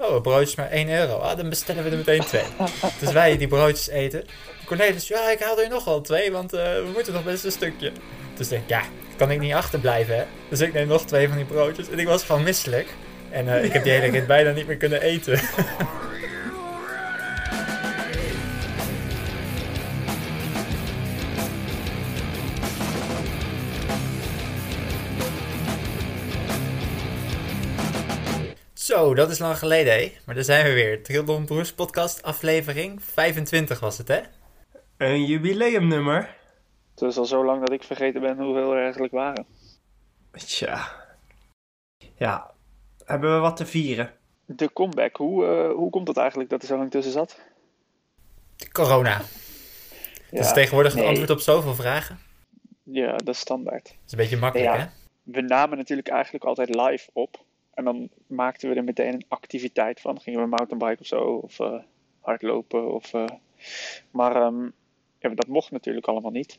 Oh, broodjes maar 1 euro. Ah, dan bestellen we er meteen twee. dus wij die broodjes eten. Cornelis, ja, ik haal er nog wel twee, want uh, we moeten nog best een stukje. Dus denk ja, kan ik niet achterblijven, hè? Dus ik neem nog twee van die broodjes. En ik was gewoon misselijk. En uh, ik heb die hele rit bijna niet meer kunnen eten. Zo, dat is lang geleden, hé. Maar daar zijn we weer. Trildon Broers podcast aflevering 25 was het, hè? Een jubileumnummer. Het is al zo lang dat ik vergeten ben hoeveel er eigenlijk waren. Tja. Ja, hebben we wat te vieren? De comeback, hoe, uh, hoe komt het eigenlijk dat er zo lang tussen zat? Corona. Ja, dat is tegenwoordig het antwoord op zoveel vragen. Ja, dat is standaard. Dat is een beetje makkelijk, hè? We namen natuurlijk eigenlijk altijd live op. En dan maakten we er meteen een activiteit van. Gingen we mountainbiken of zo, of uh, hardlopen. Of, uh, maar um, ja, dat mocht natuurlijk allemaal niet.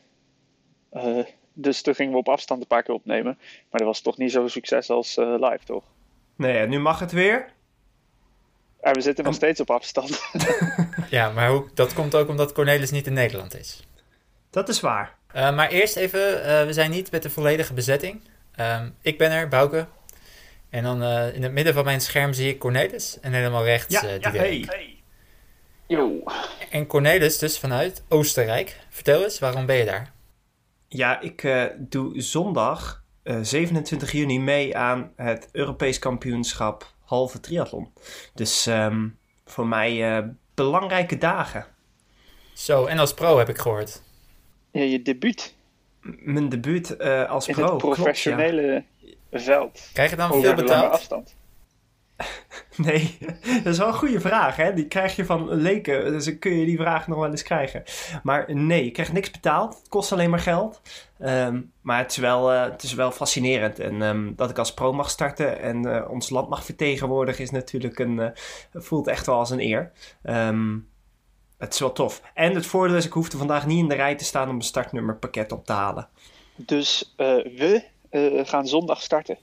Uh, dus toen gingen we op afstand een paar keer opnemen. Maar dat was toch niet zo'n succes als live, toch? Nee, nu mag het weer. En we zitten nog steeds op afstand. ja, maar hoe, dat komt ook omdat Cornelis niet in Nederland is. Dat is waar. maar eerst even, we zijn niet met de volledige bezetting. Um, ik ben er, Bouke, en dan uh, in het midden van mijn scherm zie ik Cornelis. En helemaal rechts ja, uh, ja, hey. hey. Yo. En Cornelis dus vanuit Oostenrijk. Vertel eens, waarom ben je daar? Ja, ik uh, doe zondag 27 juni mee aan het Europees kampioenschap halve triathlon. Dus um, voor mij belangrijke dagen. Zo, en als pro heb ik gehoord. Ja, je debuut. M mijn debuut als In pro. Het professionele klopt, ja veld. Krijg je dan veel betaald? afstand? Nee, dat is wel een goede vraag. Hè? Die krijg je van leken. Dus kun je die vraag nog wel eens krijgen. Maar nee, je krijgt niks betaald. Het kost alleen maar geld. Um, maar het is, wel, uh, het is wel fascinerend. En um, dat ik als pro mag starten en uh, ons land mag vertegenwoordigen... is natuurlijk een... Uh, voelt echt wel als een eer. Um, het is wel tof. En het voordeel is, ik hoefde vandaag niet in de rij te staan... om een startnummerpakket op te halen. Dus we uh, gaan zondag starten.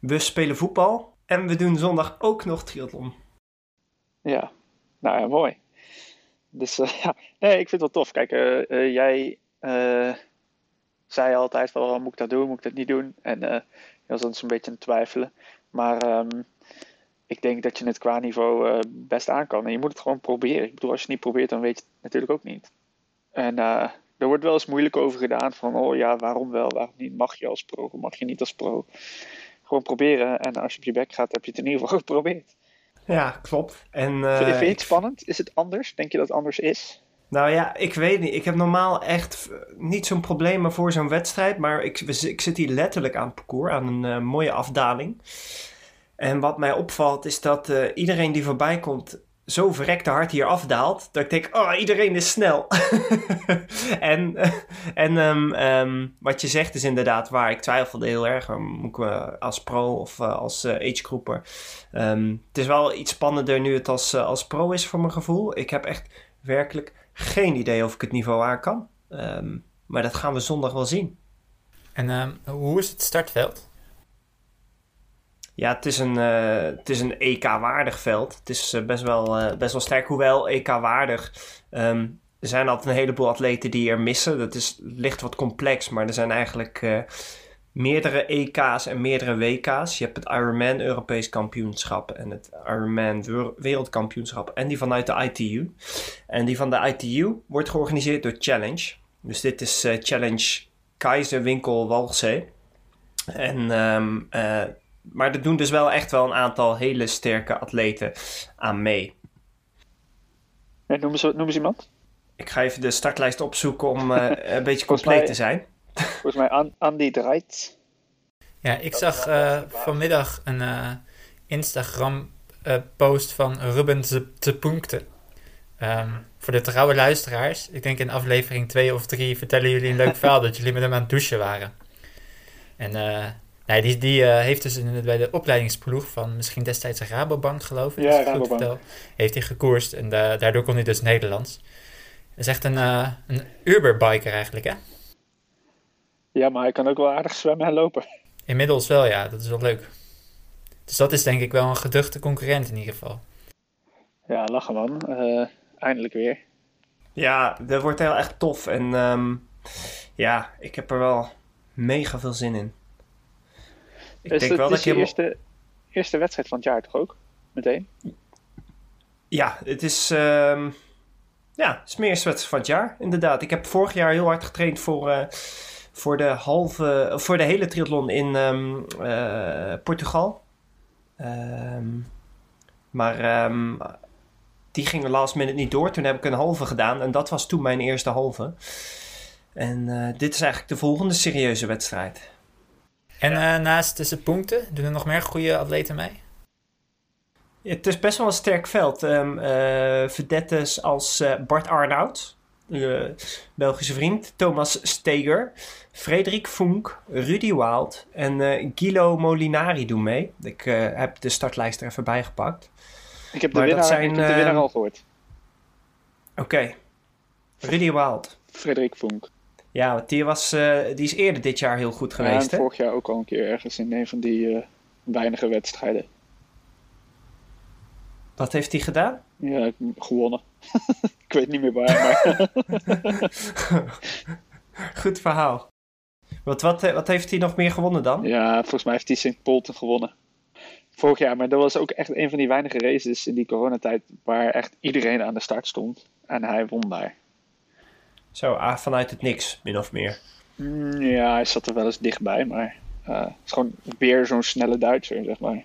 We spelen voetbal en we doen zondag ook nog triathlon. Ja, nou ja, mooi. Dus uh, ja, nee, ik vind het wel tof. Kijk, uh, jij zei altijd van, oh, moet ik dat doen, moet ik dat niet doen? En je was dan een beetje aan het twijfelen. Maar um, ik denk dat je het qua niveau best aan kan. En je moet het gewoon proberen. Ik bedoel, als je het niet probeert, dan weet je het natuurlijk ook niet. En er wordt wel eens moeilijk over gedaan van, oh ja, waarom wel, waarom niet? Mag je als pro, mag je niet als pro? Gewoon proberen en als je op je bek gaat, heb je het in ieder geval geprobeerd. Ja, klopt. En, uh, vind, je het spannend? Is het anders? Denk je dat het anders is? Nou ja, ik weet niet. Ik heb normaal echt niet zo'n probleem voor zo'n wedstrijd. Maar ik, ik zit hier letterlijk aan het parcours, aan een uh, mooie afdaling. En wat mij opvalt is dat uh, iedereen die voorbij komt zo verrekte hard hier afdaalt. Dat ik denk, oh, iedereen is snel. en en um, um, wat je zegt is inderdaad waar. Ik twijfelde heel erg. Moet ik als pro of uh, als uh, agegroeper. Um, het is wel iets spannender nu het als, als pro is voor mijn gevoel. Ik heb echt werkelijk geen idee of ik het niveau aan kan. maar dat gaan we zondag wel zien. En hoe is het startveld? Ja, het is een, uh, het is een EK-waardig veld. Het is uh, best, wel, uh, best wel sterk, hoewel EK-waardig. Um, er zijn altijd een heleboel atleten die er missen. Dat is, ligt wat complex, maar er zijn eigenlijk meerdere EK's en meerdere WK's. Je hebt het Ironman Europees kampioenschap en het Ironman Wereldkampioenschap en die vanuit de ITU. En die van de ITU wordt georganiseerd door Challenge. Dus dit is Challenge Keizer Winkel. En um, maar er doen dus wel echt wel een aantal hele sterke atleten aan mee. Ja, noem, ze, noem eens iemand. Ik ga even de startlijst opzoeken om uh, een beetje compleet te zijn. Volgens mij Andy draait. Ja, ik zag uh, vanmiddag een uh, Instagram-post van Ruben te Punkte. Um, voor de trouwe luisteraars, ik denk in aflevering 2 of 3 vertellen jullie een leuk verhaal dat jullie met hem aan het douchen waren. En Nee, die, die uh, heeft dus in, bij de opleidingsploeg van misschien destijds Rabobank, geloof ik. Ja, Rabobank. Vertel, heeft hij gekoerst en da daardoor kon hij dus Nederlands. Dat is echt een, uh, een Uber-biker eigenlijk, hè? Ja, maar hij kan ook wel aardig zwemmen en lopen. Inmiddels wel, ja. Dat is wel leuk. Dus dat is denk ik wel een geduchte concurrent in ieder geval. Ja, lachen man. Eh, eindelijk weer. Ja, dat wordt heel echt tof. En ehm, ja, ik heb er wel mega veel zin in. Ik is denk wel dat je eerste, eerste wedstrijd van het jaar toch ook? Meteen? Ja, het is, um, ja, het is mijn eerste wedstrijd van het jaar, inderdaad. Ik heb vorig jaar heel hard getraind voor, uh, voor, de, halve, voor de hele triathlon in um, uh, Portugal. Um, maar um, die ging last minute niet door. Toen heb ik een halve gedaan en dat was toen mijn eerste halve. En uh, dit is eigenlijk de volgende serieuze wedstrijd. En uh, naast tussen punten, doen er nog meer goede atleten mee? Het is best wel een sterk veld. Um, uh, vedettes als uh, Bart Arnoud, Belgische vriend, Thomas Steger, Frederik Funk, Rudy Wild en uh, Gilo Molinari doen mee. Ik heb de startlijst er even bij gepakt. Ik heb de, winnaar, zijn, ik heb de winnaar al gehoord. Oké. Okay. Rudy Wild. Frederik Funk. Ja, want die, was, die is eerder dit jaar heel goed geweest. Ja, vorig jaar ook al een keer ergens in een van die weinige wedstrijden. Wat heeft hij gedaan? Ja, gewonnen. ik weet niet meer waar, maar... Goed verhaal. Wat, wat, wat heeft hij nog meer gewonnen dan? Ja, volgens mij heeft hij St. Polten gewonnen. Vorig jaar, maar dat was ook echt een van die weinige races in die coronatijd waar echt iedereen aan de start stond. En hij won daar. Zo, ah, vanuit het niks, min of meer. Mm, ja, hij zat er wel eens dichtbij, maar uh, het is gewoon weer zo'n snelle Duitser, zeg maar.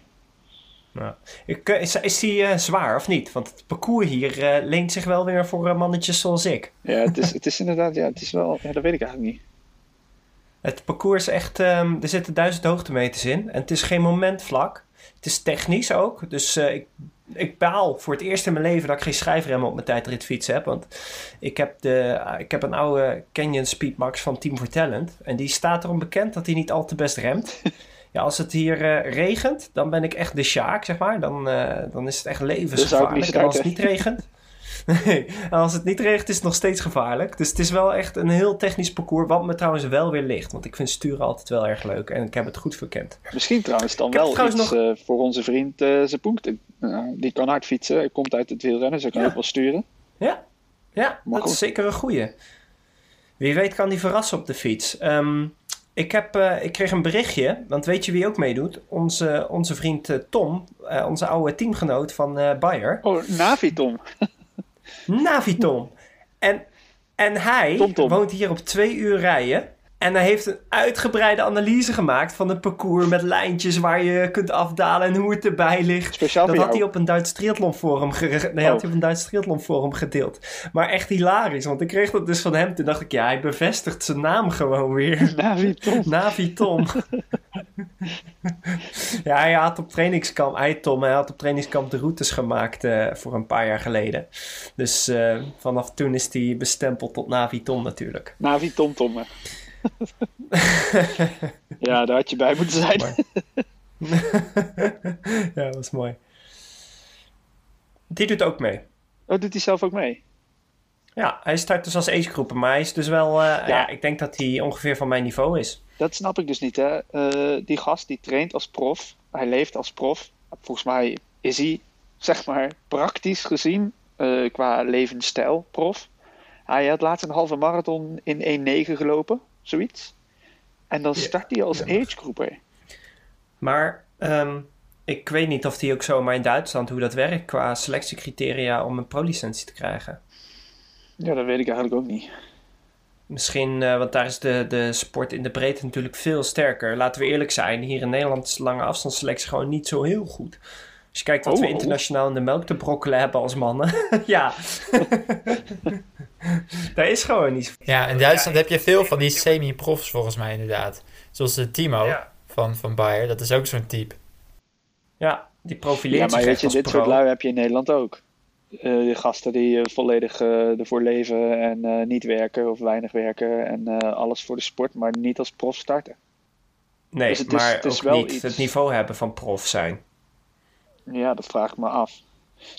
Eh, is, is die uh, zwaar of niet? Want het parcours hier uh, leent zich wel weer voor mannetjes zoals ik. Ja, het is, het is inderdaad, ja, het is wel, ja, dat weet ik eigenlijk niet. Het parcours is echt, um, er zitten duizend hoogtemeters in en het is geen momentvlak. Het is technisch ook, dus ik, ik baal voor het eerst in mijn leven dat ik geen schijfremmen op mijn tijdritfiets heb. Want ik heb, de, ik heb een oude Canyon Speedmax van Team for Talent en die staat erom bekend dat hij niet al te best remt. Ja, als het hier uh, regent, dan ben ik echt de Sjaak, zeg maar. Dan, uh, dan is het echt levensgevaarlijk. En als het niet regent... Nee, als het niet regent is het nog steeds gevaarlijk. Dus het is wel echt een heel technisch parcours, wat me trouwens wel weer ligt. Want ik vind sturen altijd wel erg leuk en ik heb het goed verkend. Misschien trouwens dan wel iets nog... uh, voor onze vriend uh, die kan hard fietsen, hij komt uit het wielrennen, zo kan ja. ook wel sturen. Ja, ja dat is zeker een goeie. Wie weet kan die verrassen op de fiets. Um, ik, heb, uh, ik kreeg een berichtje, want weet je wie ook meedoet? Onze, onze vriend Tom, onze oude teamgenoot van Bayer. Oh, Navitom. Navitom. En, en hij Tom -tom. woont hier op twee uur rijden. En hij heeft een uitgebreide analyse gemaakt van het parcours met lijntjes waar je kunt afdalen en hoe het erbij ligt. Speciaal dat had hij op een Duits triathlon forum, nee, oh. had hij op een Duits triathlon forum gedeeld. Maar echt hilarisch, want ik kreeg dat dus van hem. Toen dacht ik, ja, hij bevestigt zijn naam gewoon weer. Navitom. Navitom. ja, hij had op trainingskamp, hij Tom, hij had op trainingskamp de routes gemaakt uh, voor een paar jaar geleden. Dus uh, vanaf toen is hij bestempeld tot Navitom natuurlijk. Navitom Tom, ja, daar had je bij moeten zijn. ja, dat is mooi. Die doet ook mee. Oh, doet hij zelf ook mee? Ja, hij start dus als agegroepen, maar hij is dus wel... Uh, ja. ja. ik denk dat hij ongeveer van mijn niveau is. Dat snap ik dus niet, hè. Uh, die gast die traint als prof, hij leeft als prof. Volgens mij is hij, zeg maar, praktisch gezien, uh, qua levensstijl prof. Hij had laatst een halve marathon in 1.9 gelopen zoiets. En dan start hij als ja. agegroeper. Maar um, ik weet niet of die ook zomaar in Duitsland hoe dat werkt qua selectiecriteria om een pro-licentie te krijgen. Ja, dat weet ik eigenlijk ook niet. Misschien, uh, want daar is de, de sport in de breedte natuurlijk veel sterker. Laten we eerlijk zijn, hier in Nederland is lange afstandsselectie gewoon niet zo heel goed. Als je kijkt wat oh, we internationaal in de melk te brokkelen hebben als mannen. ja. Daar is gewoon niet. Ja, in Duitsland heb je veel van die semi-profs volgens mij inderdaad. Zoals de Timo van, van Bayer, dat is ook zo'n type. Ja, die profileert Ja, maar weet je, dit soort lui heb je in Nederland ook. Uh, de gasten die uh, volledig uh, ervoor leven en niet werken of weinig werken en alles voor de sport, maar niet als prof starten. Nee, dus het maar is, het is ook wel niet iets... het niveau hebben van prof zijn. Ja, dat vraag ik me af.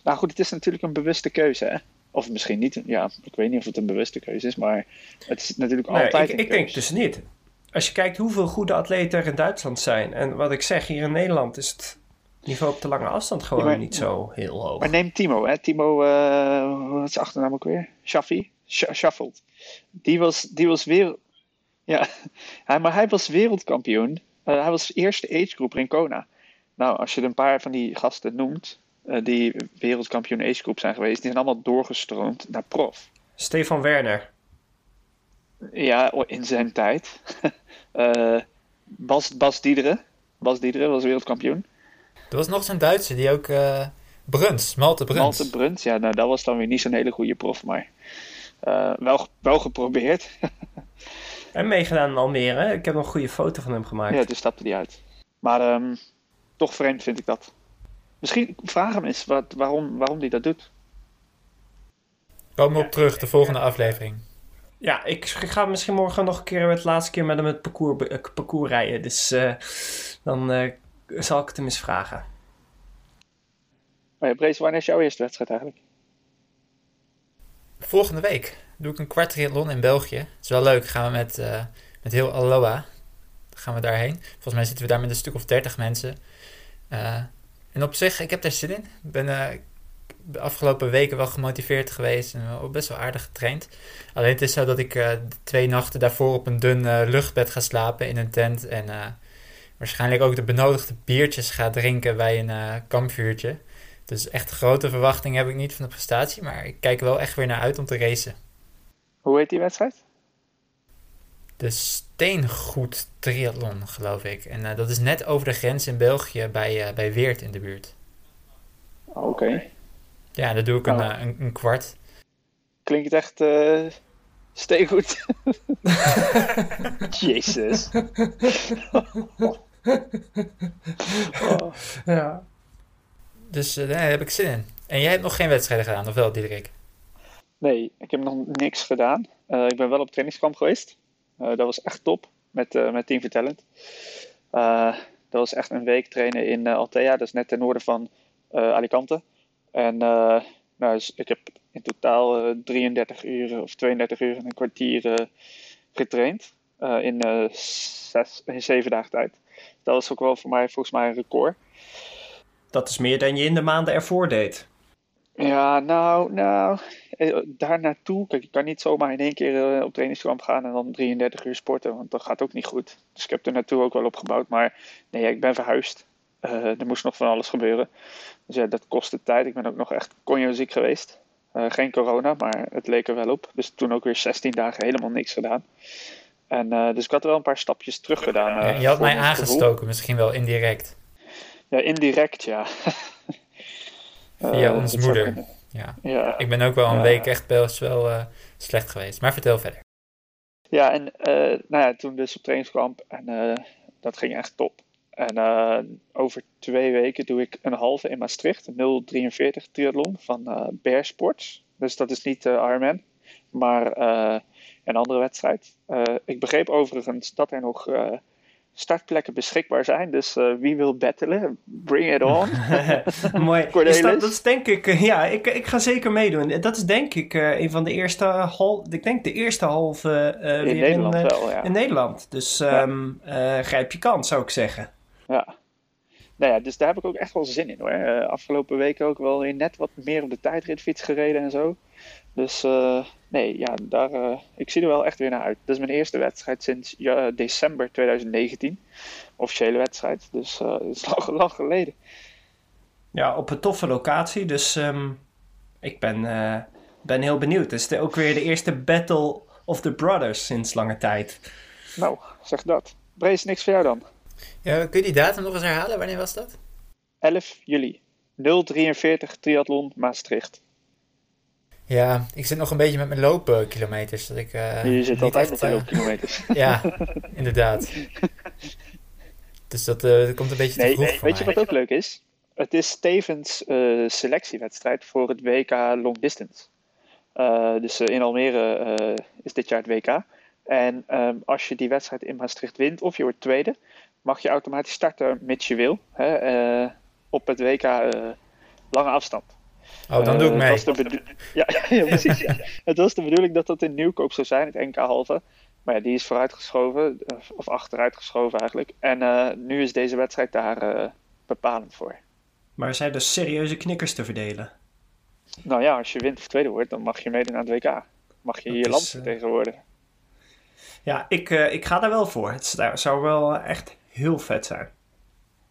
Nou goed, het is natuurlijk een bewuste keuze, hè? Of misschien niet. Ja, ik weet niet of het een bewuste keuze is, maar het is natuurlijk nee, altijd. Ik, ik denk dus niet. Als je kijkt hoeveel goede atleten er in Duitsland zijn. En wat ik zeg, hier in Nederland is het Niveau op de lange afstand gewoon Ja, maar- niet zo heel hoog. Maar neem Timo, hè. Timo, eh wat is zijn achternaam ook weer? Shaffi? Sh Shuffled. Die was, die was wereld... Ja, hij, maar hij was wereldkampioen. Eh, hij was eerste agegroeper in Kona. Nou, als je een paar van die gasten noemt... eh, die wereldkampioen agegroep zijn geweest... die zijn allemaal doorgestroomd naar prof. Stefan Werner. Ja, in zijn tijd. Eh, Bas, Bas Diederen. Bas Diederen was wereldkampioen. Er was nog zo'n Duitser die ook... eh Bruns, Malte Bruns. Malte Brunt, ja, nou, dat was dan weer niet zo'n hele goede prof, maar eh, wel, wel geprobeerd. En meegedaan in Almere. Ik heb nog een goede foto van hem gemaakt. ja, toen stapte hij uit. Maar ehm, toch vreemd vind ik dat. Misschien vraag hem eens wat, waarom, waarom hij dat doet. Komen we op terug, de volgende aflevering. Ja, ik ga misschien morgen nog een keer het laatste keer met hem het parcours, eh, parcours rijden. Dus eh, dan eh, zal ik het hem eens vragen. Maar ja, Brees, wanneer is jouw eerste wedstrijd eigenlijk? Volgende week doe ik een kwart triathlon in België. Het is wel leuk. Gaan we met, eh, met heel Aloha. Gaan we daarheen. Volgens mij zitten we daar met een stuk of 30 mensen. Eh, en op zich, ik heb daar zin in. Ik ben eh, de afgelopen weken wel gemotiveerd geweest en wel best wel aardig getraind. Alleen het is zo dat ik eh, twee nachten daarvoor op een dun eh, luchtbed ga slapen in een tent. En eh, waarschijnlijk ook de benodigde biertjes ga drinken bij een eh, kampvuurtje. Dus echt grote verwachtingen heb ik niet van de prestatie. Maar ik kijk wel echt weer naar uit om te racen. Hoe heet die wedstrijd? De Steengoed Triathlon, geloof ik. En eh, dat is net over de grens in België bij, eh, bij Weert in de buurt. Oh, Oké. Ja, daar doe ik een, Oh. eh, een, een kwart. Klinkt echt steengoed. Jezus. Oh. Ja. Dus daar heb ik zin in. En jij hebt nog geen wedstrijden gedaan, of wel, Diederik? Nee, ik heb nog niks gedaan. Ik ben wel op trainingskamp geweest. Eh, dat was echt top met, eh, met Team Vertalent. Eh dat was echt een week trainen in Altea, is net ten noorden van Alicante. En nou, dus ik heb in totaal eh, 33 uur of 32 uur en een kwartier getraind in, eh, zes, in zeven dagen tijd. Dat was ook wel voor mij volgens mij een record. Dat is meer dan je in de maanden ervoor deed. Ja, nou, nou, eh, daar naartoe. Kijk, ik kan niet zomaar in één keer eh, op trainingskamp gaan en dan 33 uur sporten, want dat gaat ook niet goed. Dus ik heb er naartoe ook wel opgebouwd, maar nee, ik ben verhuisd. Eh, er moest nog van alles gebeuren. Dus ja, dat kostte tijd. Ik ben ook nog echt konjoziek geweest. Geen corona, maar het leek er wel op. Dus toen ook weer 16 dagen helemaal niks gedaan. En, dus ik had wel een paar stapjes terug gedaan. je had mij aangestoken, misschien wel indirect. Ja, indirect, ja. Via Eh, ons zou moeder. Ja. Ja. Ik ben ook wel een Ja. week echt best wel eh, slecht geweest. Maar vertel verder. Ja, en eh, nou ja, toen dus op trainingskamp en dat ging echt top. En over twee weken doe ik een halve in Maastricht, een 043 triathlon van Bear Sports. Dus dat is niet Ironman, maar een andere wedstrijd. Ik begreep overigens dat er nog startplekken beschikbaar zijn, dus eh, wie wil battelen, bring it on. Mooi. Is dat, dat is denk ik, eh, ja, ik, ik ga zeker meedoen. Dat is denk ik eh, een van de eerste hal, ik denk de eerste halve In weer Nederland in, wel, ja. in Nederland. Dus ehm, eh, grijp je kans, zou ik zeggen. Ja. Nou ja, dus daar heb ik ook echt wel zin in hoor. Afgelopen weken ook wel weer net wat meer op de tijdritfiets gereden en zo. Dus eh, nee, ja, daar, eh, ik zie er wel echt weer naar uit. Dat is mijn eerste wedstrijd sinds ja, december 2019. Officiële wedstrijd, dus eh dat is lang, lang geleden. Ja, op een toffe locatie. Dus ehm, ik ben, eh, ben heel benieuwd. Het is de- ook weer de eerste Battle of the Brothers sinds lange tijd. Nou, zeg dat. Brees, niks voor jou dan. Ja, kun je die datum nog eens herhalen? Wanneer was dat? 11 juli. 043 triathlon Maastricht. Ja, ik zit nog een beetje met mijn loopkilometers. Dat ik, eh, Je zit altijd met de eh, loopkilometers. Ja, inderdaad. Dus dat, eh, dat komt een beetje te vroeg nee, voor weet je wat ook leuk is? Het is tevens selectiewedstrijd voor het WK Long Distance. Dus in Almere is dit jaar het WK. En ehm, als je die wedstrijd in Maastricht wint of je wordt tweede, mag je automatisch starten mits je wil hè, op het WK lange afstand. Oh, dan doe ik Eh, mee. het was de ja, ja, precies. Ja. Het was de bedoeling dat dat in Nieuwkoop zou zijn, het NK halve. Maar ja, die is vooruitgeschoven, of- of achteruitgeschoven eigenlijk. En eh, nu is deze wedstrijd daar eh, bepalend voor. Maar zijn er serieuze knikkers te verdelen? Nou ja, als je wint of tweede wordt, dan mag je meedoen aan het WK. Mag je Dat je is, land eh, vertegenwoordigen. Ja, ik, eh, ik ga daar wel voor. Het zou wel echt heel vet zijn.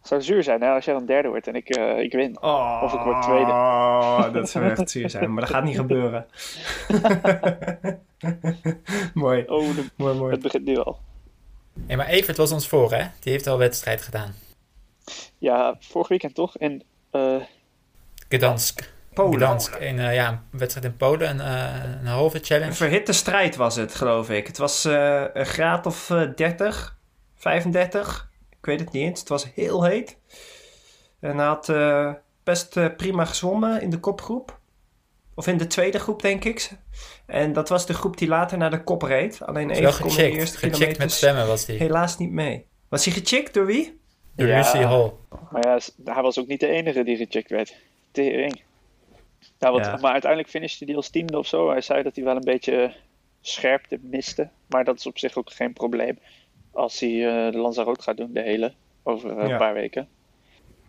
Het zou zuur zijn hè, als jij dan derde wordt en ik, eh, ik win. Oh, Of ik word tweede. dat zou echt zuur zijn, maar dat gaat niet gebeuren. mooi, Oh, de- mooi, mooi. het begint nu al. Hey, maar Evert was ons voor, hè? Die heeft al wedstrijd gedaan. Ja, vorig weekend toch? En eh, Gdansk. Polen. Gdansk. In, eh, ja, een wedstrijd in Polen. Een, eh, een halve Een challenge. verhitte strijd was het, geloof ik. Het was eh, een graad of eh, 30, 35. Ik weet het niet eens. Het was heel heet. En hij had eh, best eh, prima gezwommen in de kopgroep. Of in de tweede groep, denk ik. En dat was de groep die later naar de kop reed. Alleen even kon de eerste Gechickt met zwemmen was die. helaas niet mee. Was hij gechickt door wie? Door Ja. Lucy Hall. Maar ja, hij was ook niet de enige die gecheckt werd. Tering. Nou, wat, Ja. Maar uiteindelijk finishte hij als tiende of zo. Hij zei dat hij wel een beetje scherpte miste. Maar dat is op zich ook geen probleem. Als hij eh, de Lanzarote gaat doen, de hele. Over eh, Ja. een paar weken.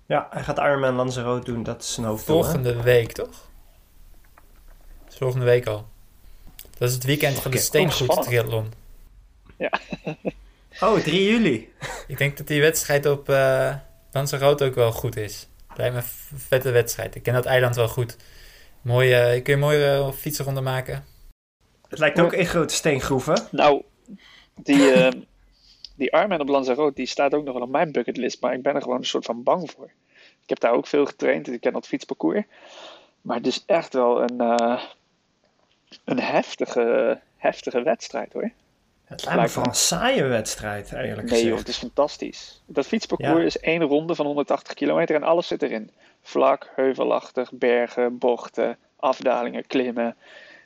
Ja, hij gaat Ironman Lanzarote doen. Dat is zijn hoofddoel. hè? Volgende week, toch? Volgende week al. Dat is het weekend van de. Steengoed Oh, triathlon. Oh, 3 juli. Ik denk dat die wedstrijd op eh Lanzarote ook wel goed is. Lijkt me een vette wedstrijd. Ik ken dat eiland wel goed. Mooie, eh, kun je een mooie eh, fietsenronde maken. Het lijkt ook een grote steengroeven. Nou, die, eh die Ironman op Lanzarote, die staat ook nog wel op mijn bucketlist. Maar ik ben er gewoon een soort van bang voor. Ik heb daar ook veel getraind. Ik ken dat fietsparcours. Maar het is echt wel een, eh, een heftige, heftige wedstrijd hoor. Het lijkt me vooral een saaie wedstrijd, eigenlijk Nee joh, het is fantastisch. Dat fietsparcours Ja. is één ronde van 180 kilometer en alles zit erin. Vlak, heuvelachtig, bergen, bochten, afdalingen, klimmen.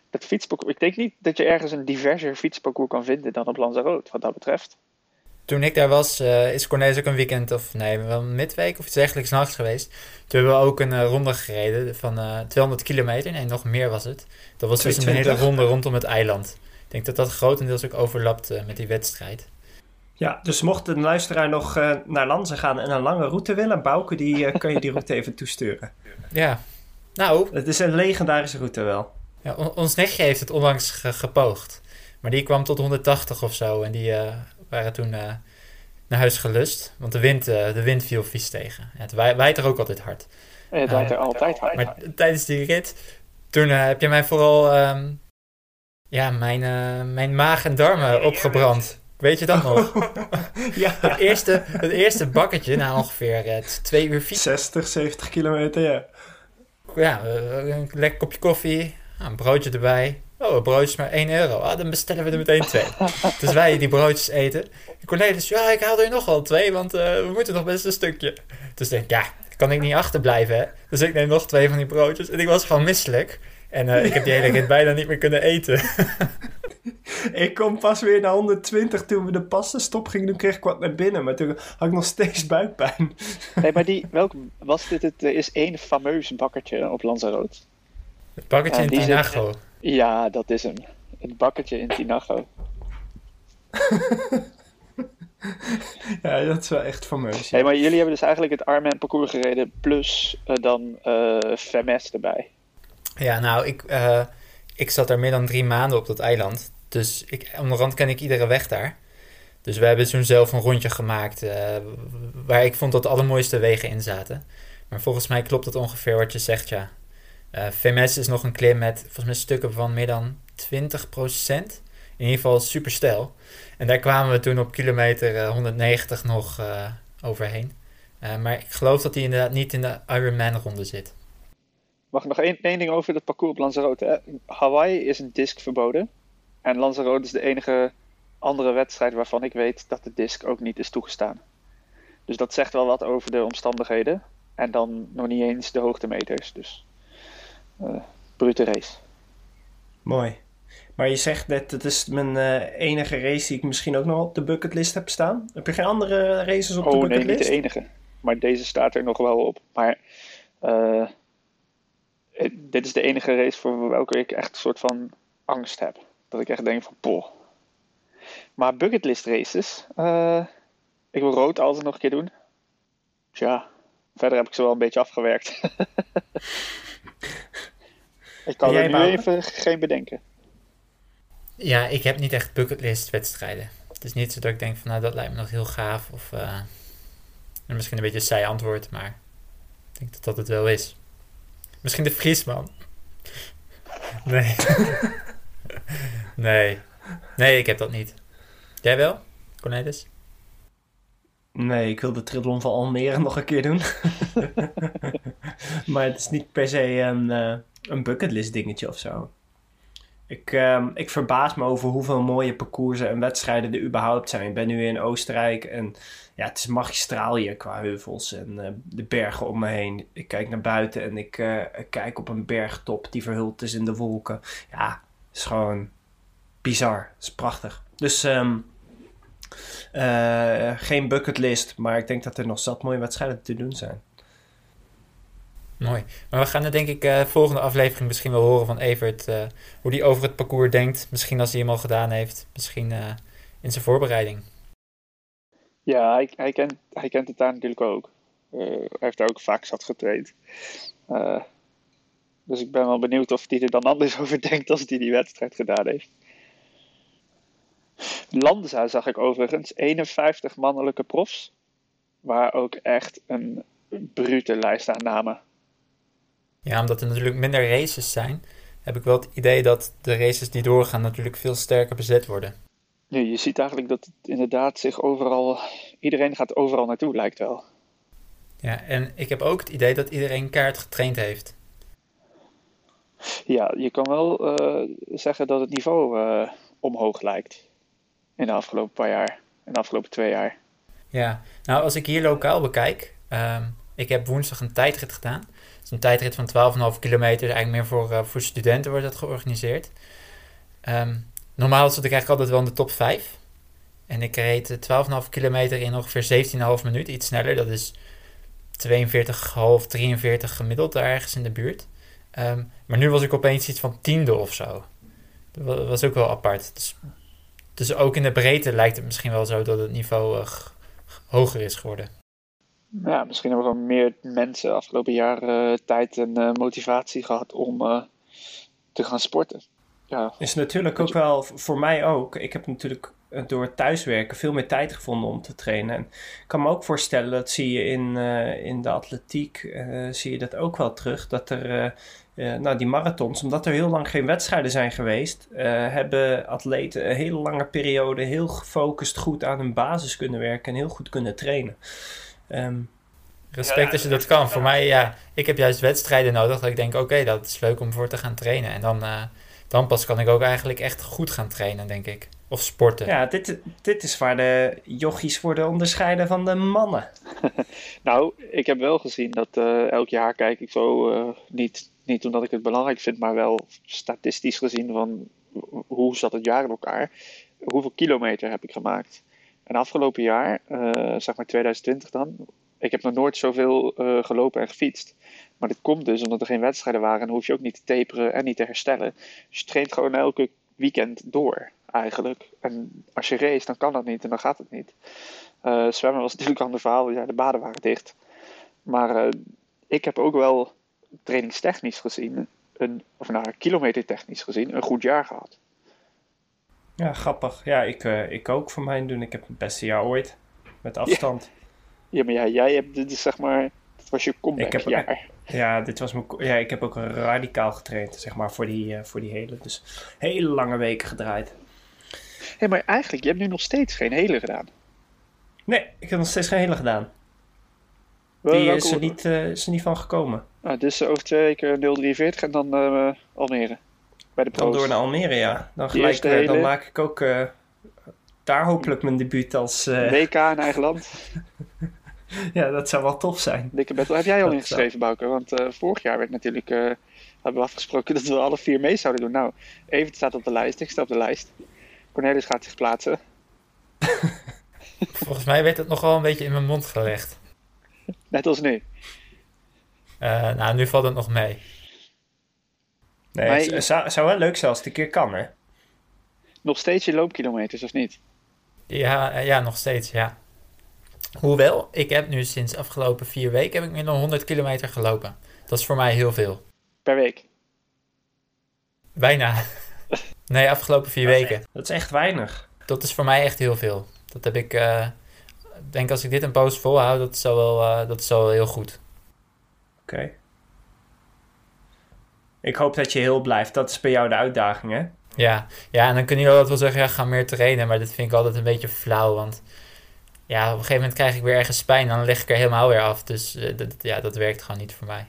Dat fietsparcours, ik denk niet dat je ergens een diverser fietsparcours kan vinden dan op Lanzarote, wat dat betreft. Toen ik daar was, eh, is Cornelis ook een weekend, of nee, wel midweek of iets dergelijks nachts geweest. Toen hebben we ook een eh, ronde gereden van eh 200 kilometer. Nee, nog meer was het. Dat was dus een 220. hele ronde rondom het eiland. Ik denk dat dat grotendeels ook overlapt eh, met die wedstrijd. Ja, dus mocht een luisteraar nog eh, naar Lanza gaan en een lange route willen, Bouke, die eh, kan je die route even toesturen. Ja, nou, Het is een legendarische route wel. ja, on- ons nichtje heeft het onlangs ge- gepoogd. Maar die kwam tot 180 of zo. En die eh, waren toen eh, naar huis gelust. Want de wind, eh, de wind viel vies tegen. Ja, het waai- waait er ook altijd hard. En het waait er altijd hard. Maar tijdens die rit, toen eh, heb je mij vooral ehm, ja, mijn, eh, mijn maag en darmen opgebrand. Weet je dat nog? Ja, Het eerste, het eerste bakketje, na ongeveer eh, twee uur fietsen. 60, 70 kilometer, ja. Ja, eh, een lekker kopje koffie, een broodje erbij. Oh, een broodje is maar 1 euro. Ah, dan bestellen we er meteen twee. dus wij die broodjes eten. En Cornelis, ja, ik haal er nog wel twee, want eh, we moeten nog best een stukje. Dus denk ik, ja, kan ik niet achterblijven, hè? Dus ik neem nog twee van die broodjes. En ik was gewoon misselijk. En eh, ik heb die hele rit bijna niet meer kunnen eten. Ik kom pas weer naar 120 toen we de passenstop gingen doen, kreeg ik wat naar binnen. Maar toen had ik nog steeds buikpijn. Nee, maar die, welk was dit? Het er is één fameus bakkertje op Lanzarote. Het bakketje Ja, in Tinago. Ja, dat is hem. Het bakkertje in Tinago. Ja, dat is wel echt fameus. Hey, maar jullie hebben dus eigenlijk het Ironman parcours gereden plus eh, dan eh FMS erbij. Ja, nou, ik, eh, ik zat daar meer dan drie maanden op dat eiland. Dus ik, onderhand ken ik iedere weg daar. Dus we hebben toen zelf een rondje gemaakt eh, waar ik vond dat de allermooiste wegen in zaten. Maar volgens mij klopt het ongeveer wat je zegt, ja. Eh VMS is nog een klim met volgens mij stukken van meer dan 20%. In ieder geval super stijl. En daar kwamen we toen op kilometer eh, 190 nog eh, overheen. Eh, maar ik geloof dat hij inderdaad niet in de Ironman-ronde zit. Mag ik nog één, ding over het parcours op Lanzarote? Hè? Hawaii is een disc verboden. En Lanzarote is de enige andere wedstrijd waarvan ik weet dat de disc ook niet is toegestaan. Dus dat zegt wel wat over de omstandigheden. En dan nog niet eens de hoogtemeters. Dus eh brute race. Mooi. Maar je zegt net, het is mijn eh, enige race die ik misschien ook nog op de bucketlist heb staan. Heb je geen andere races op de Oh nee, niet bucketlist? de enige. Maar deze staat er nog wel op. Maar eh, eh, dit is de enige race voor welke ik echt een soort van angst heb. Dat ik echt denk van, poh. Maar bucketlist races. eh, ik wil rood altijd nog een keer doen. Tja. verder heb ik ze wel een beetje afgewerkt. ik kan jij, er nu even geen bedenken. Ja, ik heb niet echt bucketlist wedstrijden. Het is niet zo dat ik denk van nou dat lijkt me nog heel gaaf. Of eh, en misschien een beetje een saai antwoord, maar ik denk dat dat het wel is. Misschien de Friesman. Nee. nee. Nee, ik heb dat niet. Jij wel, Cornelis? Nee, ik wil de Triathlon van Almere nog een keer doen. maar het is niet per se een, eh, een bucketlist dingetje of zo. Ik, ehm, ik verbaas me over hoeveel mooie parcoursen en wedstrijden er überhaupt zijn. Ik ben nu in Oostenrijk en ja, het is magistraal hier qua heuvels en eh, de bergen om me heen. Ik kijk naar buiten en ik eh, kijk op een bergtop die verhuld is in de wolken. Ja, het is gewoon bizar. Het is prachtig. Dus ehm, eh, geen bucketlist, maar ik denk dat er nog zat mooie wedstrijden te doen zijn. Mooi. Maar we gaan er denk ik eh volgende aflevering misschien wel horen van Evert. eh, hoe hij over het parcours denkt. Misschien als hij hem al gedaan heeft. Misschien eh, in zijn voorbereiding. Ja, hij, hij, kent, hij kent het daar natuurlijk ook. Eh, hij heeft daar ook vaak zat getraind. Eh, dus ik ben wel benieuwd of hij er dan anders over denkt als hij die wedstrijd gedaan heeft. Lanza zag ik overigens 51 mannelijke profs. Waar ook echt een brute lijst aan namen. Ja, omdat er natuurlijk minder races zijn. Heb ik wel het idee dat de races die doorgaan natuurlijk veel sterker bezet worden. Ja, je ziet eigenlijk dat het inderdaad zich overal. Iedereen gaat overal naartoe, lijkt wel. Ja, en ik heb ook het idee dat iedereen kaart getraind heeft. Ja, je kan wel eh, zeggen dat het niveau eh, omhoog lijkt. In de afgelopen paar jaar. In de afgelopen twee jaar. Ja, nou als ik hier lokaal bekijk. ehm, ik heb woensdag een tijdrit gedaan. Het is een tijdrit van 12,5 kilometer. Eigenlijk meer voor, eh, voor studenten wordt dat georganiseerd. Ehm, normaal zat ik eigenlijk altijd wel in de top 5. En ik reed eh, 12,5 kilometer in ongeveer 17,5 minuten. Iets sneller. Dat is 42,5, 43 gemiddeld daar ergens in de buurt. Ehm, maar nu was ik opeens iets van tiende of zo. Dat wa- was ook wel apart. Dus ook in de breedte lijkt het misschien wel zo dat het niveau eh, hoger is geworden. Ja, misschien hebben we gewoon meer mensen afgelopen jaar eh, tijd en eh, motivatie gehad om eh, te gaan sporten. Ja, Is natuurlijk ook wel voor mij ook. Ik heb natuurlijk door het thuiswerken veel meer tijd gevonden om te trainen. En ik kan me ook voorstellen, dat zie je in, eh, in de atletiek, eh, zie je dat ook wel terug. Dat er, eh, eh, nou die marathons, omdat er heel lang geen wedstrijden zijn geweest, eh, hebben atleten een hele lange periode heel gefocust goed aan hun basis kunnen werken en heel goed kunnen trainen. Ehm, Respect Ja, als je dat kan. Voor mij, ja, ik heb juist wedstrijden nodig dat ik denk, oké, dat is leuk om voor te gaan trainen. En dan, eh, dan pas kan ik ook eigenlijk echt goed gaan trainen, denk ik. Of sporten. ja, dit, dit is waar de jochies worden onderscheiden van de mannen. Nou, ik heb wel gezien dat eh, elk jaar kijk ik zo, eh, niet, niet omdat ik het belangrijk vind, maar wel statistisch gezien van ho- hoe zat het jaar in elkaar. Hoeveel kilometer heb ik gemaakt? En afgelopen jaar, eh, zeg maar 2020 dan, ik heb nog nooit zoveel eh, gelopen en gefietst. Maar dat komt dus omdat er geen wedstrijden waren en hoef je ook niet te taperen en niet te herstellen. Dus je traint gewoon elke weekend door eigenlijk. En als je race, dan kan dat niet en dan gaat het niet. Eh, zwemmen was natuurlijk een ander verhaal. Ja, de baden waren dicht. Maar ik heb ook wel trainingstechnisch gezien, een, of nou, kilometertechnisch gezien, een goed jaar gehad. Ja, grappig. Ja, ik, eh, ik ook voor mijn doen. Ik heb het beste jaar ooit. Met afstand. Ja, maar ja, jij hebt dit is zeg maar, dat was je Ik heb- comebackjaar. Ja, dit was mijn, ja, ik heb ook radicaal getraind, zeg maar, voor die, eh, voor die hele. Dus hele lange weken gedraaid. Hé, maar eigenlijk, je hebt nu nog steeds geen hele gedaan. Nee, ik heb nog steeds geen hele gedaan. Die welke- is er niet, eh, is er niet van gekomen. Nou, dus eh, over twee weken 043 en dan eh, Almere. Bij de Dan door naar Almere, ja. Dan, gelijk, eh, dan maak ik ook eh, daar hopelijk mijn debuut als... eh, WK in eigen land. ja, dat zou wel tof zijn. Dikke battle. Heb jij al Dat ingeschreven, Bouke? Want eh, vorig jaar werd natuurlijk, eh, hebben we afgesproken dat we alle vier mee zouden doen. Nou, Evert staat op de lijst, ik sta op de lijst. Cornelis gaat zich plaatsen. Volgens mij werd het nogal een beetje in mijn mond gelegd. Net als nu. Eh, nou, nu valt het nog mee. Nee, Maar het je- het zou, zou wel leuk zijn als het een keer kan, hè. Nog steeds je loopkilometers, of niet? Ja, eh, ja nog steeds, ja. Hoewel, ik heb nu sinds afgelopen vier weken heb ik meer dan 100 kilometer gelopen. Dat is voor mij heel veel. Per week. Bijna. Nee, afgelopen vier weken. Dat is echt weinig. Dat is voor mij echt heel veel. Dat heb ik, eh, ik denk als ik dit een poos volhoud, dat is al wel, eh, dat is al wel heel goed. Oké. Ik hoop dat je heel blijft. Dat is bij jou de uitdaging, hè? Ja, ja en dan kun je wel wel zeggen, ja, ga meer trainen. Maar dat vind ik altijd een beetje flauw, want ja, op een gegeven moment krijg ik weer ergens pijn en dan leg ik er helemaal weer af. Dus eh, dat, ja, dat werkt gewoon niet voor mij.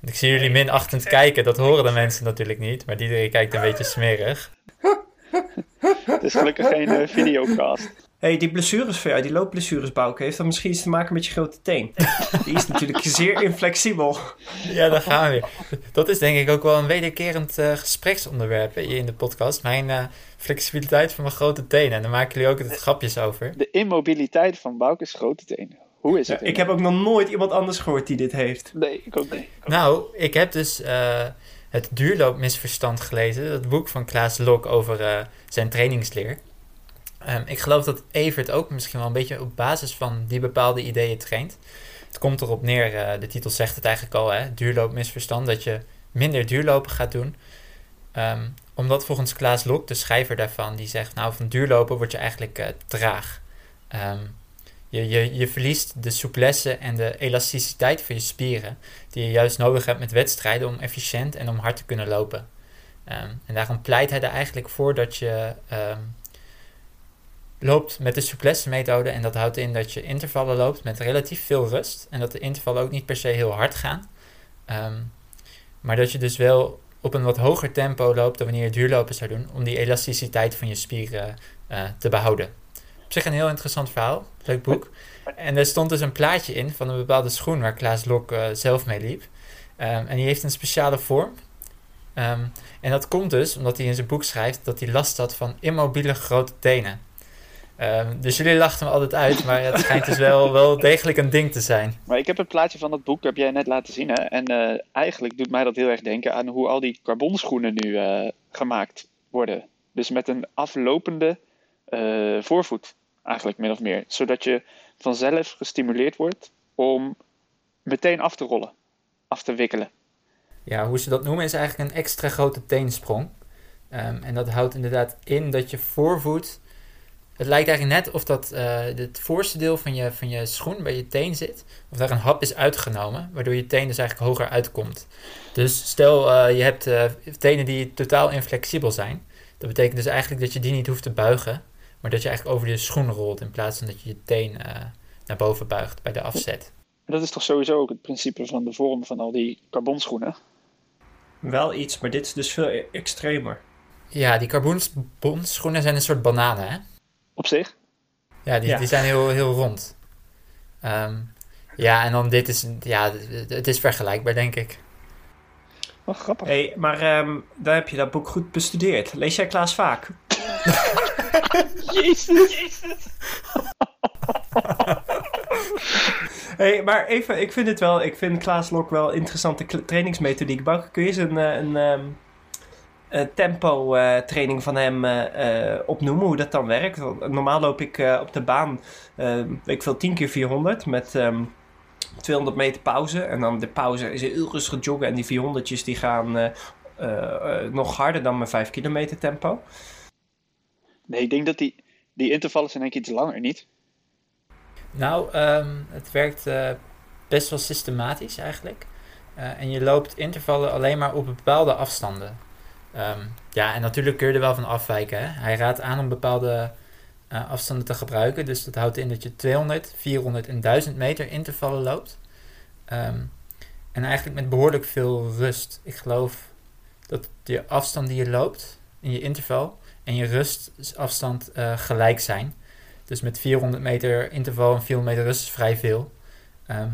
En ik zie jullie minachtend kijken, dat horen de mensen natuurlijk niet. Maar iedereen kijkt een beetje smerig. Het is gelukkig geen eh, videocast. Hey, die blessures van jou, die loopblessures, Bouke, heeft dat misschien iets te maken met je grote teen? Die is natuurlijk zeer inflexibel. Ja, daar gaan we weer. Dat is denk ik ook wel een wederkerend eh, gespreksonderwerp hè, hier in de podcast. Mijn eh, flexibiliteit van mijn grote tenen. En daar maken jullie ook het grapjes over. De immobiliteit van Bouke's grote tenen. Hoe is het? ik heb ook nog nooit iemand anders gehoord die dit heeft. Nee, ik ook niet. Nou, ik heb dus eh, het duurloopmisverstand gelezen. Dat boek van Klaas Lok over eh, zijn trainingsleer. Ehm, ik geloof dat Evert ook misschien wel een beetje op basis van die bepaalde ideeën traint. Het komt erop neer, eh, de titel zegt het eigenlijk al, hè, duurloopmisverstand, dat je minder duurlopen gaat doen. Ehm, omdat volgens Klaas Lok, de schrijver daarvan, die zegt, nou van duurlopen word je eigenlijk eh, traag. Ehm, je, je, je verliest de souplesse en de elasticiteit van je spieren, die je juist nodig hebt met wedstrijden om efficiënt en om hard te kunnen lopen. En daarom pleit hij er eigenlijk voor dat je loopt met de souplesse methode. En dat houdt in dat je intervallen loopt met relatief veel rust. En dat de intervallen ook niet per se heel hard gaan. Ehm, maar dat je dus wel op een wat hoger tempo loopt dan wanneer je duurlopen zou doen. Om die elasticiteit van je spieren eh, te behouden. Op zich een heel interessant verhaal. Leuk boek. En er stond dus een plaatje in van een bepaalde schoen waar Klaas Lok eh, zelf mee liep. Ehm, en die heeft een speciale vorm. Ehm, en dat komt dus omdat hij in zijn boek schrijft dat hij last had van immobiele grote tenen. Ehm, dus jullie lachten me altijd uit, maar het schijnt dus wel, wel degelijk een ding te zijn. Maar ik heb het plaatje van dat boek, heb jij net laten zien. Hè? En eh, eigenlijk doet mij dat heel erg denken aan hoe al die carbonschoenen nu eh, gemaakt worden. Dus met een aflopende eh, voorvoet, eigenlijk min of meer. Zodat je vanzelf gestimuleerd wordt om meteen af te rollen, af te wikkelen. Ja, hoe ze dat noemen is eigenlijk een extra grote teensprong. Ehm, en dat houdt inderdaad in dat je voorvoet. Het lijkt eigenlijk net of dat eh, het voorste deel van je, van je schoen bij je teen zit. Of daar een hap is uitgenomen, waardoor je teen dus eigenlijk hoger uitkomt. Dus stel eh, je hebt eh, tenen die totaal inflexibel zijn. Dat betekent dus eigenlijk dat je die niet hoeft te buigen. Maar dat je eigenlijk over je schoen rolt in plaats van dat je je teen naar boven buigt bij de afzet. Dat is toch sowieso ook het principe van de vorm van al die carbonschoenen? Wel iets, maar dit is dus veel e- extremer. Ja, die carbonschoenen zijn een soort bananen, hè? Op zich? Ja, die, Ja. die zijn heel, heel rond. Ehm, ja, en dan dit is, ja, het is vergelijkbaar, denk ik. Wat grappig. hey, maar ehm, daar heb je dat boek goed bestudeerd. Lees jij Klaas vaak? Jezus! hey, maar even, ik vind het wel, ik vind Klaas Lok wel interessante trainingsmethodiek. Bouke, kun je eens een, eh, een, ehm, een tempo eh, training van hem eh, eh, opnoemen, hoe dat dan werkt? Want normaal loop ik eh, op de baan, eh, weet ik veel, 10 keer 400 met ehm 200 meter pauze. En dan de pauze is heel rustig joggen en die 400'tjes die gaan eh, eh, eh, nog harder dan mijn 5 kilometer tempo. Nee, ik denk dat die, die intervallen zijn denk ik iets langer, niet? Nou, ehm, het werkt eh, best wel systematisch eigenlijk. Eh, en je loopt intervallen alleen maar op bepaalde afstanden. Ehm, ja, en natuurlijk kun je er wel van afwijken. Hè? Hij raadt aan om bepaalde eh, afstanden te gebruiken. Dus dat houdt in dat je 200, 400 en 1000 meter intervallen loopt. Ehm, en eigenlijk met behoorlijk veel rust. Ik geloof dat je afstand die je loopt in je interval en je rustafstand eh, gelijk zijn. Dus met 400 meter interval en 400 meter rust is vrij veel. Ehm,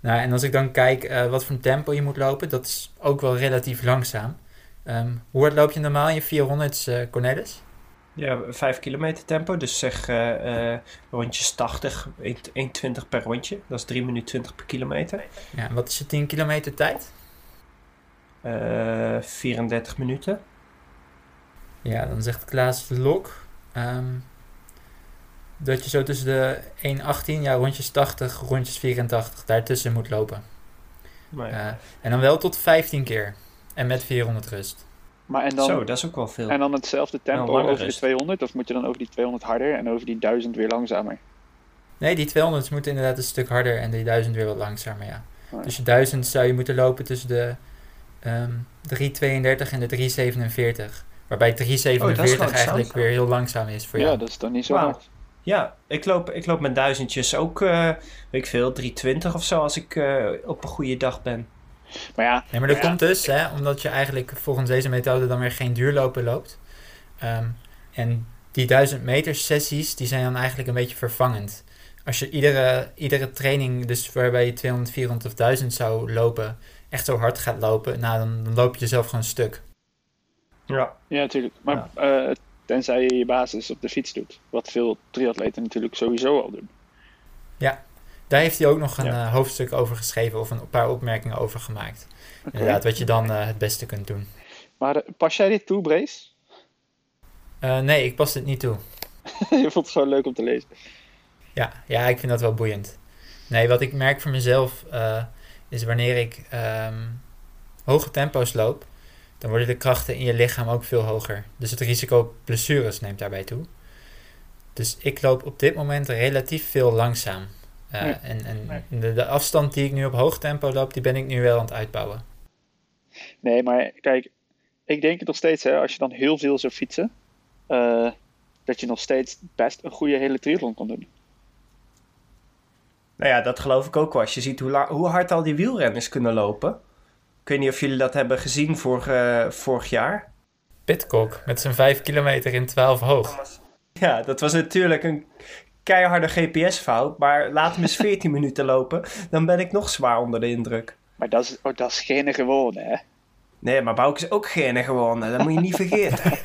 nou, en als ik dan kijk eh, wat voor tempo je moet lopen, dat is ook wel relatief langzaam. Ehm, hoe hard loop je normaal in je 400's, eh Cornelis? Ja, 5 kilometer tempo, dus zeg eh, eh, rondjes 80, 1 1,20 per rondje. Dat is 3 minuten 20 per kilometer. Ja, en wat is je 10 kilometer tijd? Eh 34 minuten. Ja, dan zegt Klaas Lok. ehm, dat je zo tussen de 1,18, ja, rondjes 80, rondjes 84, daartussen moet lopen. Maar ja. Eh, en dan wel tot 15 keer. En met 400 rust. Maar en dan, Zo, dat is ook wel veel. en dan hetzelfde tempo Nou, over de rust. 200? Of moet je dan over die 200 harder en over die 1000 weer langzamer? Nee, die 200 moeten inderdaad een stuk harder en die 1000 weer wat langzamer, ja. Oh ja. Dus je 1000 zou je moeten lopen tussen de ehm 332 en de 347. Waarbij 347 langzaam. eigenlijk weer heel langzaam is voor Ja, jou. dat is dan niet zo hard. Ja, ik loop, ik loop met duizendjes ook, eh, weet ik veel, 320 of zo als ik eh, op een goede dag ben. Maar ja, Nee, maar dat Ja. komt dus, hè, omdat je eigenlijk volgens deze methode dan weer geen duurlopen loopt. Ehm, en die 1000 meter sessies, die zijn dan eigenlijk een beetje vervangend. Als je iedere, iedere training, dus waarbij je 200, 400 of 1000 zou lopen, echt zo hard gaat lopen, nou, dan, dan loop je jezelf gewoon stuk. Ja. ja natuurlijk. Maar eh, tenzij je je basis op de fiets doet. Wat veel triatleten natuurlijk sowieso al doen. Daar heeft hij ook nog een Ja. eh, hoofdstuk over geschreven of een paar opmerkingen over gemaakt. Inderdaad, wat je dan eh, het beste kunt doen. Maar eh, pas jij dit toe, Brace? Eh, nee, ik pas dit niet toe. je vond het gewoon leuk om te lezen. Ja, ja, ik vind dat wel boeiend. Nee, wat ik merk voor mezelf eh, is wanneer ik ehm, hoge tempo's loop, dan worden de krachten in je lichaam ook veel hoger. Dus het risico op blessures neemt daarbij toe. Dus ik loop op dit moment relatief veel langzaam. Eh. En, en Nee. de, de afstand die ik nu op hoog tempo loop, die ben ik nu wel aan het uitbouwen. Nee, maar kijk, ik denk het nog steeds, hè, als je dan heel veel zou fietsen, eh, dat je nog steeds best een goede hele triathlon kan doen. Nou ja, dat geloof ik ook wel. Als je ziet hoe, hoe hard al die wielrenners kunnen lopen. Ik weet niet of jullie dat hebben gezien vorig, eh, vorig jaar. Pitcock met zijn 5 kilometer in 12 hoog. Ja, dat was natuurlijk een keiharde GPS-fout. Maar laat hem eens 14 minuten lopen. Dan ben ik nog zwaar onder de indruk. Maar dat is, oh, dat is geen gewone, hè? Nee, maar Bouke is ook geen gewonnen. Dat moet je niet vergeten.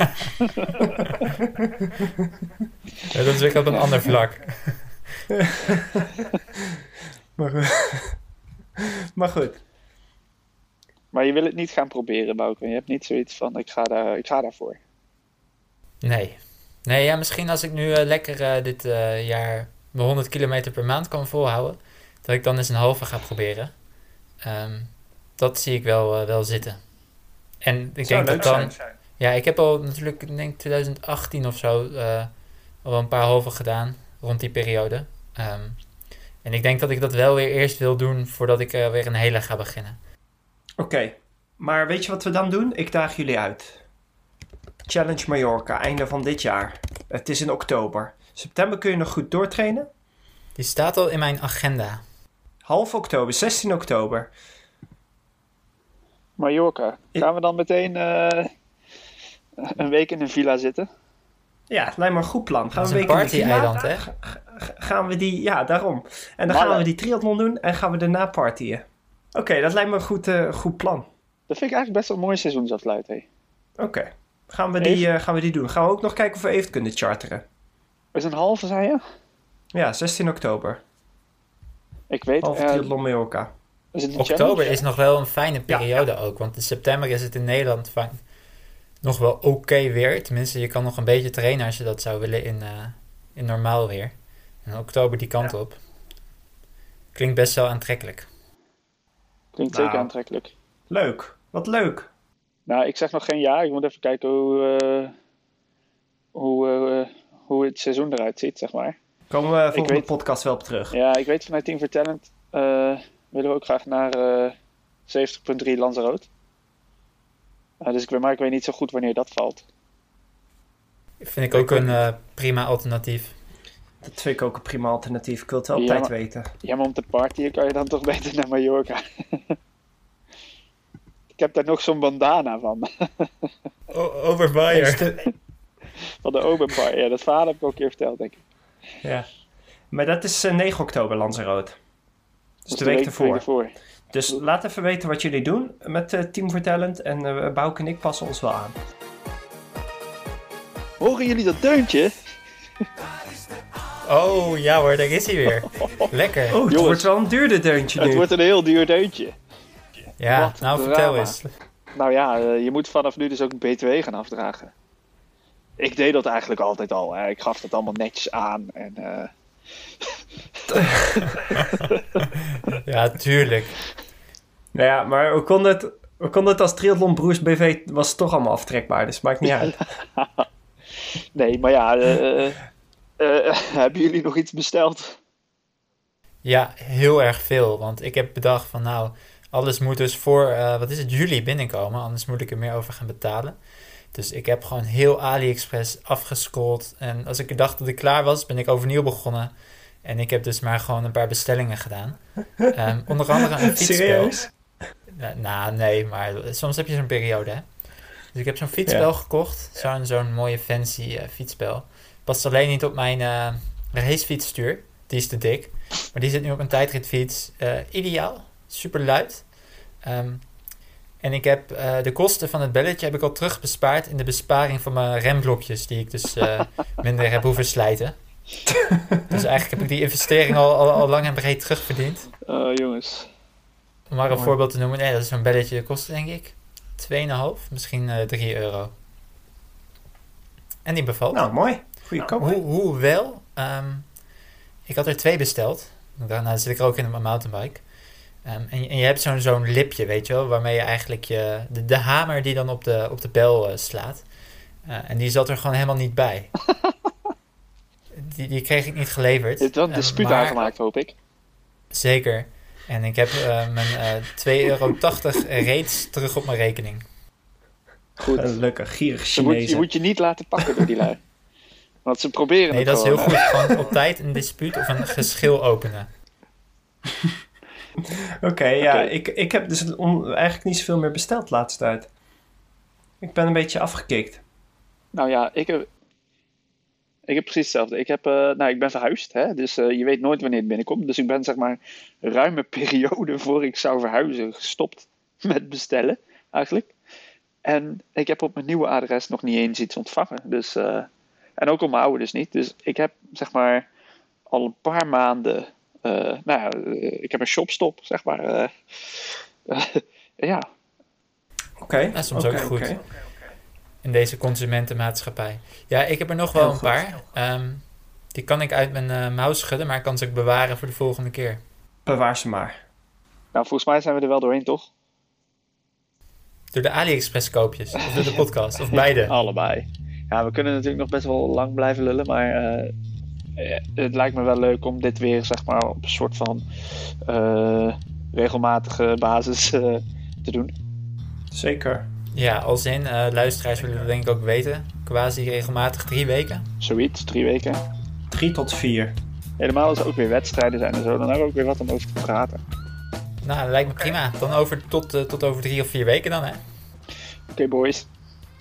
Ja, dat is weer op een ander vlak. maar, goed. maar goed. Maar je wil het niet gaan proberen, Bouke. Je hebt niet zoiets van, ik ga, daar, ik ga daarvoor. Nee. Nee, ja, misschien als ik nu eh, lekker eh, dit eh, jaar mijn 100 kilometer per maand kan volhouden, dat ik dan eens een halve ga proberen. Ehm, dat zie ik wel, wel zitten. En ik Zou denk leuk dat dan. zijn. Ja, ik heb al natuurlijk, ik denk 2018 of zo, al een paar halve gedaan rond die periode. Ehm, en ik denk dat ik dat wel weer eerst wil doen voordat ik weer een hele ga beginnen. Oké, maar weet je wat we dan doen? Ik daag jullie uit. Challenge Mallorca, einde van dit jaar. Het is in oktober. September kun je nog goed doortrainen. Die staat al in mijn agenda. Half oktober, 16 oktober. Mallorca, gaan we dan meteen eh, een week in een villa zitten? Ja, lijkt me een goed plan. Gaan Dat we een een week in de villa? party-eiland, hè? Gaan we die, ja, daarom. En dan gaan we die triathlon doen en gaan we daarna partyen. Oké, dat lijkt me een goed, eh, goed plan. Dat vind ik eigenlijk best wel een mooi seizoensafsluit, hé. Oké, gaan, we die, eh, gaan we die doen. Gaan we ook nog kijken of we even kunnen charteren. Is een halve, zei je? Ja, 16 oktober. Ik weet, eh, triathlon Mallorca. is het Oktober challenge? is nog wel een fijne periode ook. Want in september is het in Nederland vaak nog wel oké weer. Tenminste, je kan nog een beetje trainen als je dat zou willen in, eh, in normaal weer. En oktober die kant op. Klinkt best wel aantrekkelijk. Klinkt Nou. zeker aantrekkelijk. Leuk, wat leuk. Nou, ik zeg nog geen jaar. Ik moet even kijken hoe, eh, hoe, eh, hoe het seizoen eruit ziet, zeg maar. Komen we volgende weet- podcast wel op terug. Ja, ik weet vanuit Team for Talent eh, willen we ook graag naar eh 70.3 Lanzarote. Dus ik weet, maar ik weet niet zo goed wanneer dat valt. Vind ik ook een prima alternatief. Dat vind ik ook een prima alternatief. Ik wil het wel op Ja, tijd maar- weten. Ja, maar om te partyen kan je dan toch beter naar Mallorca. ik heb daar nog zo'n bandana van. Is de- Van de Openbar. Ja, dat verhaal heb ik ook een keer verteld, denk ik. ja. Maar dat is eh, 9 oktober, Lanzarote. Dus de week ervoor. ervoor. Dus laat even weten wat jullie doen met eh, Team for Talent. En eh Bouke en ik passen ons wel aan. Horen jullie dat deuntje? Oh ja hoor, daar is hij weer. Lekker. Oh, het Jongens. wordt wel een duurder deuntje Het nu. wordt een heel duur deuntje. Ja, Wat nou drama. vertel eens. Nou ja, eh, je moet vanaf nu dus ook BTW gaan afdragen. ik deed dat eigenlijk altijd al. Hè. Ik gaf dat allemaal netjes aan. En, eh, Ja, tuurlijk. Nou ja, maar we konden het, we konden het als Triathlon Broers BV was het toch allemaal aftrekbaar, dus maakt niet uit. nee, maar ja, eh, eh, eh, hebben jullie nog iets besteld? Ja, heel erg veel. Want ik heb bedacht van nou, alles moet dus voor, eh, wat is het, juli binnenkomen. Anders moet ik er meer over gaan betalen. Dus ik heb gewoon heel AliExpress afgescrolld. En als ik dacht dat ik klaar was, ben ik overnieuw begonnen. En ik heb dus maar gewoon een paar bestellingen gedaan. Ehm, onder andere een fietsspel. Serieus? Nou, nee, maar soms heb je zo'n periode, hè. Dus ik heb zo'n fietsspel Ja. gekocht. Zo'n zo'n mooie fancy eh, fietsspel. Past alleen niet op mijn eh racefietsstuur. Die is te dik. Maar die zit nu op een tijdritfiets. Eh, ideaal. Super luid. Ehm, en ik heb eh, de kosten van het belletje heb ik al terugbespaard in de besparing van mijn remblokjes. Die ik dus eh, minder heb hoeven slijten. dus eigenlijk heb ik die investering al, al, al lang en breed terugverdiend. Eh, jongens. Om maar een voorbeeld te noemen. Nee, dat is zo'n belletje kost denk ik 2,5, misschien eh 3 euro. En die bevalt. Nou, mooi. Goeie koop. Hoe, hoewel, ehm, ik had er twee besteld. Daarna zit ik er ook in op mijn mountainbike. Ehm, en, je- en je hebt zo'n zo'n lipje, weet je wel, waarmee je eigenlijk je, de, de hamer die dan op de, op de bel eh, slaat. Eh, en die zat er gewoon helemaal niet bij. die, die kreeg ik niet geleverd. Je hebt wel een dispuut maar- aangemaakt, hoop ik. Zeker. En ik heb eh, mijn eh 2,80 euro reeds terug op mijn rekening. Goed. Gelukkig, gierig Je moet, je Chinezen. moet je niet laten pakken door die lui. Want ze proberen Nee, het dat is heel goed. Gewoon op tijd een dispuut of een geschil openen. Oké, ja, ik, ik heb dus eigenlijk niet zoveel meer besteld laatst tijd. Ik ben een beetje afgekikt. Nou ja, ik heb, ik heb precies hetzelfde. Ik, heb, eh, nou, ik ben verhuisd, hè? dus eh, je weet nooit wanneer het binnenkomt. Dus ik ben zeg maar ruime periode voor ik zou verhuizen gestopt met bestellen, eigenlijk. En ik heb op mijn nieuwe adres nog niet eens iets ontvangen. Dus, eh, en ook op mijn oude dus niet. Dus ik heb zeg maar al een paar maanden, nou ja, eh, ik heb een shopstop, zeg maar. eh, eh, ja, Oké, Dat is soms oké, ook goed. oké. In deze consumentenmaatschappij. Ja, ik heb er nog wel Heel een goed. paar. Ehm, die kan ik uit mijn eh mouw schudden, maar ik kan ze ook bewaren voor de volgende keer. Bewaar ze maar. nou volgens mij zijn we er wel doorheen, toch? Door de AliExpress koopjes. Of door de podcast. Of beide. Allebei. Ja, we kunnen natuurlijk nog best wel lang blijven lullen, maar eh, eh, het lijkt me wel leuk om dit weer zeg maar op een soort van eh, regelmatige basis eh, te doen. Zeker. Ja, als in, eh, luisteraars willen dat denk ik ook weten. Quasi regelmatig drie weken. Zoiets, drie weken. Drie tot vier. Helemaal als er ook weer wedstrijden zijn en zo, dan hebben we ook weer wat om over te praten. Nou, dat lijkt me prima. Dan over, tot, eh, tot over drie of vier weken dan, hè. Oké boys,